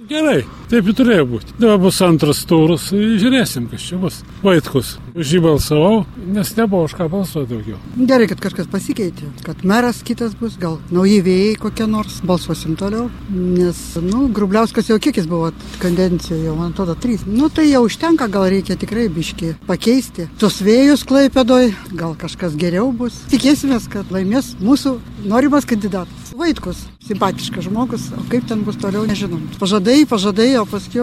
Gerai, taip ir turėjo būti. Dabar bus antras turas, žiūrėsim, kas čia bus. Vaitkus, už jį balsavau, nes nebuvo už ką balsuoti daugiau. Gerai, kad kažkas pasikeitė, kad meras kitas bus, gal nauji vėjai kokie nors, balsuosim toliau. Nes, nu, Grubliauskas jau kiek jis buvo kadencijoje, jau man atrodo, trys. Nu, tai jau užtenka, gal reikia tikrai biški pakeisti. Tos vėjus klaipėdoj, gal kažkas geriau bus. Tikėsimės, kad laimės mūsų norimas kandidatas. Vaitkus, simpatiškas žmogus, o kaip ten bus toliau, nežinom. Pažadai, pažadai, o paskui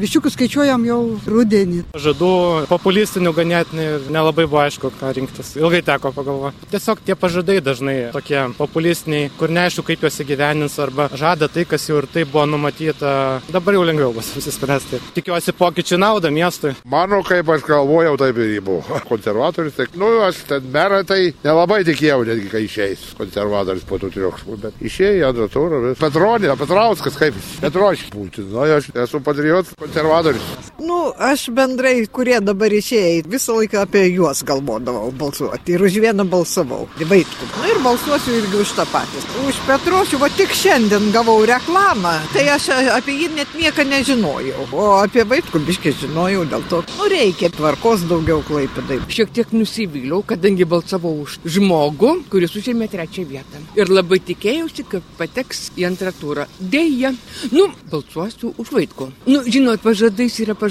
viščiukus skaičiuojam jau rudenį. Pažadų populistinių ganėtinai ir nelabai buvo aišku, ką rinktis. Ilgai teko pagalvoti. Tiesiog tie pažadai dažnai tokie populistiniai, kur neaišku, kaip juos įgyvenins, arba žada tai, kas jau ir taip buvo numatyta. Dabar jau lengviau bus susispręsti. Tikiuosi pokyčių naudą miestui. Mano, kaip aš galvojau, taip ir buvo. Konservatorius, tai, nu, aš ten merą tai nelabai tikėjau, netgi kai išeis konservatorius po tų trijų triukšmų, bet išėjo į antrą turą. Petronė, Petrauskas kaip Petroškis būti. Nu, aš esu patriotas, konservatorius. Nu, aš bendrai, kurie dabar išėjai, visą laiką apie juos galvodavau balsuoti. Ir už vieną balsavau. Vaitkų. Na ir balsuosiu irgi už tą patį. Už Petrošių, va tik šiandien gavau reklamą. Tai aš apie jį net nieko nežinojau. O apie Vaitkų biškai žinojau dėl to. Nu, reikia tvarkos daugiau klaipėdai. Šiek tiek nusivyliau, kadangi balsavau už žmogų, kuris užėmė trečią vietą. Ir labai tikėjausi, kad pateks į antrą turą. Deja, nu, balsuosiu už Vaitkų. Nu, žinot, pažadais yra pažadais,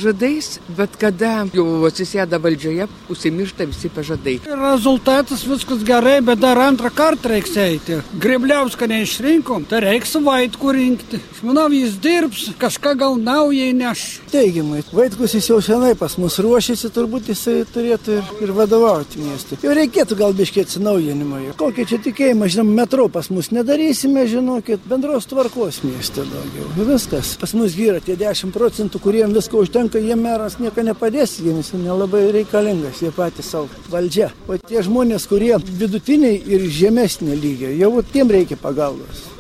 bet kada jau atsisėda valdžioje, užsimiršta visi pažadai. Rezultatas viskas gerai, bet dar antrą kartą reiks eiti. Gribliauską neišrinkom, tai reiks Vaitkų rinkti. Aš manau, jis dirbs, kažką gal naujai neš. Teigiamai, Vaitkus jis jau senai pas mus ruošiasi, turbūt jisai turėtų ir, ir vadovauti miestui. Jau reikėtų gal biškiai atsinaujinimo. Kokie čia tikėjimai, žinom, metro pas mus nedarysime, žinokit, bendros tvarkos mieste daugiau. Viskas. Pas mus vyra tie 10 procentų, kuriems visko užtenka, jie meras nieko nepadės, jiems nelabai reikalingas, jie patys savo valdžia. O tie žmonės, kurie vidutiniai ir žemesnė lygio, jau tiem reikia pagalbos.